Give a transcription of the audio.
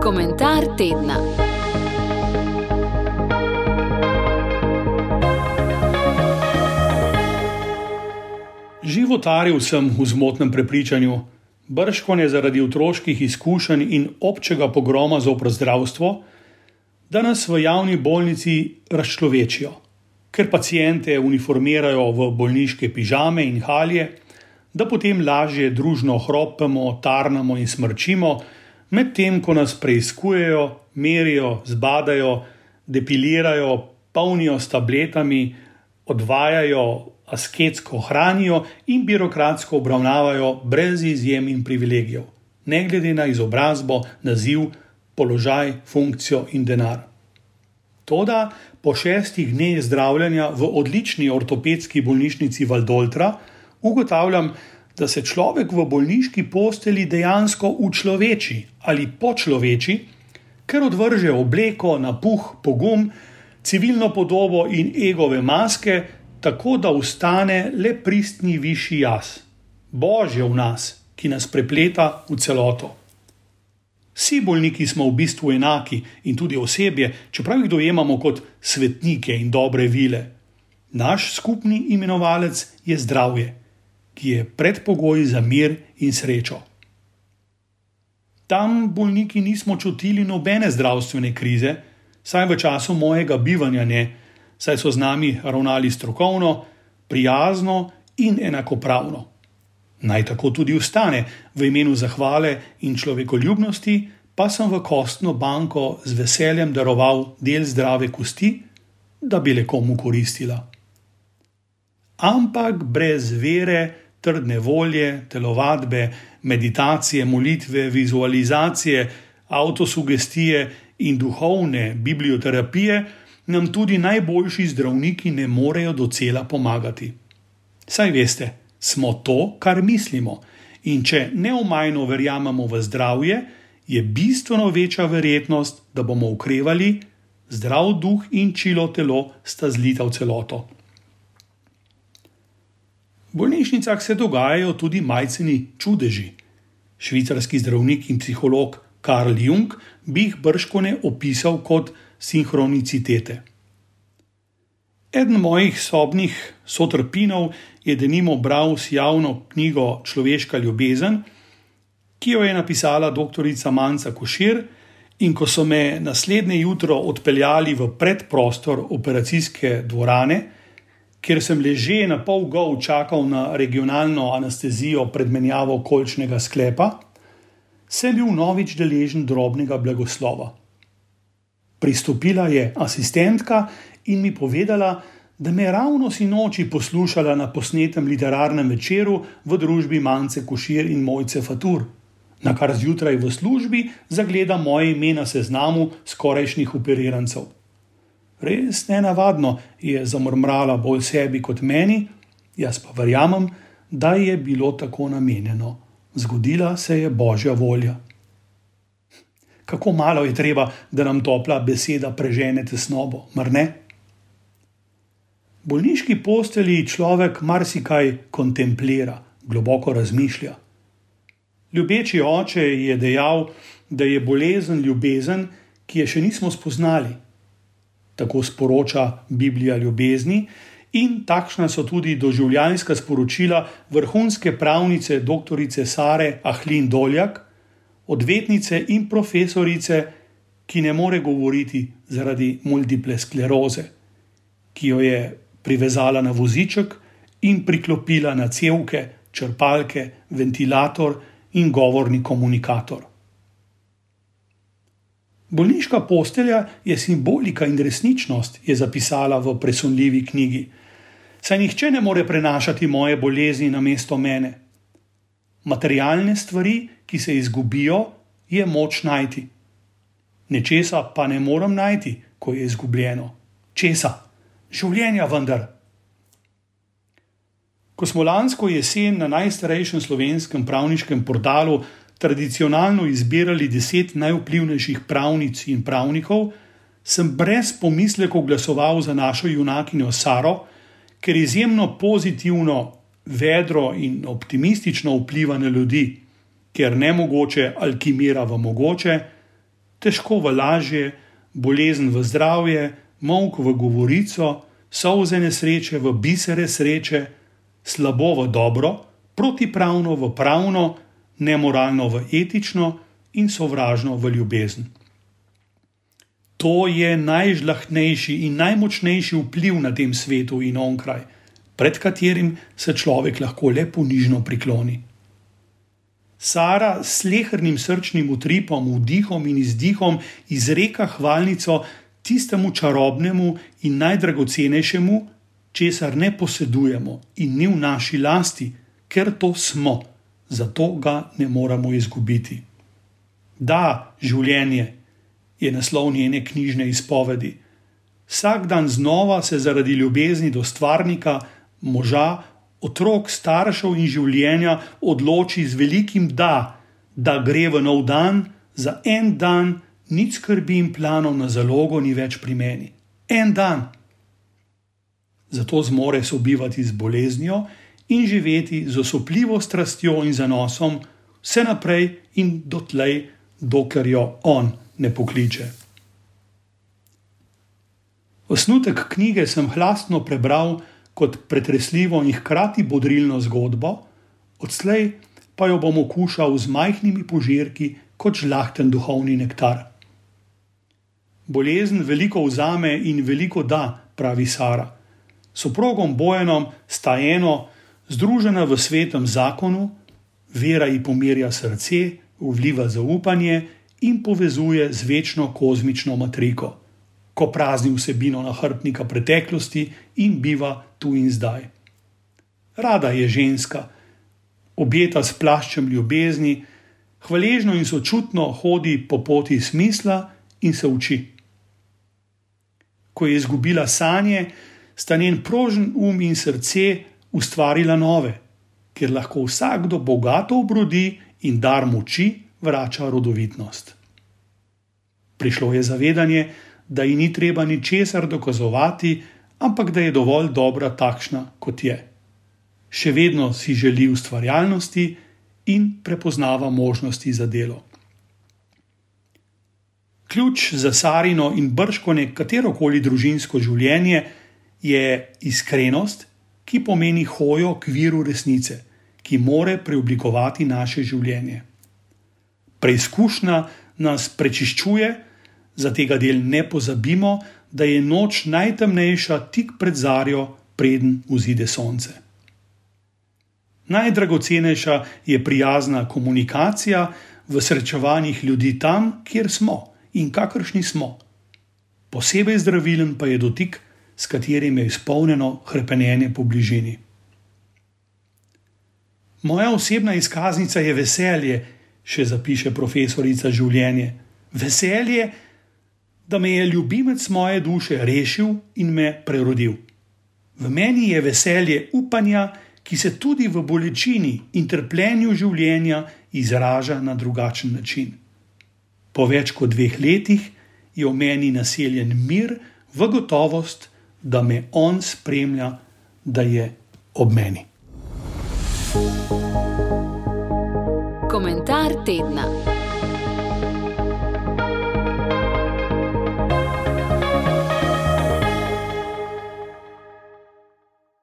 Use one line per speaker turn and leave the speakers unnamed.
Komentar tedna. Životaril sem v zmotnem prepričanju, brškone zaradi otroških izkušenj in občega pogroma za oprozdravstvo, da nas v javni bolnici razčlovečijo, ker pacijente uniformirajo v bolniške pižame in halje, da potem lažje družno hropemo, tarnamo in smrčimo, medtem ko nas preizkujejo, merijo, zbadajo, depilirajo, polnijo s tabletami, odvajajo, asketsko hranijo in birokratsko obravnavajo brez izjem in privilegijev, ne glede na izobrazbo, naziv, položaj, funkcijo in denar. Toda po šestih dneh zdravljenja v odlični ortopedski bolnišnici Valdoltra ugotavljam, da se človek v bolniški posteli dejansko učloveči ali počloveči, ker odvrže obleko, napuh, pogum, civilno podobo in egove maske, tako da ustane le pristni višji jaz, Božje v nas, ki nas prepleta v celoto. Vsi bolniki smo v bistvu enaki in tudi osebje, čeprav jih dojemamo kot svetnike in dobre vile. Naš skupni imenovalec je zdravje, ki je predpogoj za mir in srečo. Tam bolniki nismo čutili nobene zdravstvene krize, saj v času mojega bivanja ne, saj so z nami ravnali strokovno, prijazno in enakopravno. Naj tako tudi ustane, v imenu zahvale in človekoljubnosti, pa sem v kostno banko z veseljem daroval del zdrave kosti, da bi le komu koristila. Ampak brez vere, trdne volje, telovadbe, meditacije, molitve, vizualizacije, avtosugestije in duhovne biblioterapije, nam tudi najboljši zdravniki ne morejo docela pomagati. Saj veste, smo to, kar mislimo, in če neomajno verjamemo v zdravje, je bistveno večja verjetnost, da bomo ukrevali, zdrav duh in čilo telo sta zlita v celoto. Bolnišnicah se dogajajo tudi majceni čudeži. Švicarski zdravnik in psiholog Karl Jung bi jih brškone opisal kot sinhronicitete. Eden mojih sobnih sotrpinov je denimo bral s javno knjigo Človeška ljubezen, ki jo je napisala dr. Manca Košir, in ko so me naslednje jutro odpeljali v predprostor operacijske dvorane, kjer sem leže na pol gov čakal na regionalno anestezijo predmenjavo kolčnega sklepa, sem bil novič deležen drobnega blagoslova. Pristopila je asistentka in mi povedala, da me ravno sinoči poslušala na posnetem literarnem večeru v družbi Mance Košir in Mojce Fatur, na kar zjutraj v službi zagleda moje ime na seznamu skorajšnjih operirancev. Res ne navadno je zamrmrala bolj sebi kot meni, jaz pa verjamem, da je bilo tako namenjeno. Zgodila se je božja volja kako malo je treba, da nam topla beseda prežene tesnobo, mar ne? V bolniški posteli človek marsikaj kontemplira, globoko razmišlja. Ljubeči oče je dejal, da je bolezen ljubezen, ki je še nismo spoznali. Tako sporoča Biblija ljubezni, in takšna so tudi doživljanska sporočila vrhunske pravnice dr. Sare Ahlin Doljak odvetnice in profesorice, ki ne more govoriti zaradi multiple skleroze, ki jo je privezala na voziček in priklopila na cevke, črpalke, ventilator in govorni komunikator. Bolniška postelja je simbolika in resničnost, je zapisala v presunljivi knjigi. Saj nihče ne more prenašati moje bolezni na mesto mene. Materialne stvari, ki se izgubijo, je moč najti. Nečesa pa ne morem najti, ko je izgubljeno. Česa? Življenja vendar. Ko smo lansko jesen na najstarejšem slovenskem pravniškem portalu tradicionalno izbirali deset najvplivnejših pravnic in pravnikov, sem brez pomislekov glasoval za našo junakinjo Saro, ker izjemno pozitivno vedro in optimistično vpliva na ljudi, ker nemogoče alkimira v mogoče, težko v lažje, bolezen v zdravje, mok v govorico, solze nesreče v bisere sreče, slabo v dobro, protipravno v pravno, nemoralno v etično in sovražno v ljubezen. To je najžlahtnejši in najmočnejši vpliv na tem svetu in onkraj, pred katerim se človek lahko le ponižno prikloni. Sara s lehrnim srčnim utripom, vdihom in izdihom izreka hvalnico tistemu čarobnemu in najdragocenejšemu, česar ne posedujemo in ni v naši lasti, ker to smo, zato ga ne moramo izgubiti. Da, življenje je naslov njene knjižne izpovedi. Vsak dan znova se zaradi ljubezni do stvarnika, moža, otrok, staršev in življenja odloči z velikim da, da gre v nov dan, za en dan, nič skrbi in planov na zalogo ni več pri meni. En dan. Zato zmore sobivati z boleznijo in živeti z osupljivo strastjo in zanosom, vse naprej in dotlej, dokler jo on ne pokliče. Osnutek knjige sem hlasno prebral kot pretresljivo in hkrati bodrilno zgodbo, odslej pa jo bom okušal z majhnimi požirki kot žlahten duhovni nektar. Bolezen veliko vzame in veliko da, pravi Sara. Soprogom Bojenom sta eno, združena v svetem zakonu, vera ji pomirja srce, vliva zaupanje in povezuje z večno kozmično matriko, ko prazni vsebino nahrbnika preteklosti in biva tu in zdaj. Rada je ženska, objeta s plaščem ljubezni, hvaležno in sočutno hodi po poti smisla in se uči ko je izgubila sanje, sta njen prožen um in srce ustvarila nove, ker lahko vsakdo bogato obrodi in dar moči vrača rodovitnost. Prišlo je zavedanje, da ji ni treba ničesar dokazovati, ampak da je dovolj dobra takšna, kot je. Še vedno si želi ustvarjalnosti in prepoznava možnosti za delo. Ključ za Sarino in brško ne katero koli družinsko življenje je iskrenost, ki pomeni hojo k viru resnice, ki more preoblikovati naše življenje. Preizkušnja nas prečiščuje, za tega del ne pozabimo, da je noč najtemnejša tik pred zarjo, preden vzide sonce. Najdragocenejša je prijazna komunikacija v srečevanjih ljudi tam, kjer smo in kakršni smo. Posebej zdravilen pa je dotik, s katerim je izpolnjeno krepenje po bližini. Moja osebna izkaznica je veselje, še zapiše profesorica življenje. Veselje, da me je ljubimec moje duše rešil in me prerodil. V meni je veselje upanja, ki se tudi v bolečini in trpljenju življenja izraža na drugačen način. Po več kot dveh letih je v meni naseljen mir, v gotovost, da me on spremlja, da je ob meni.
Komentar tedna.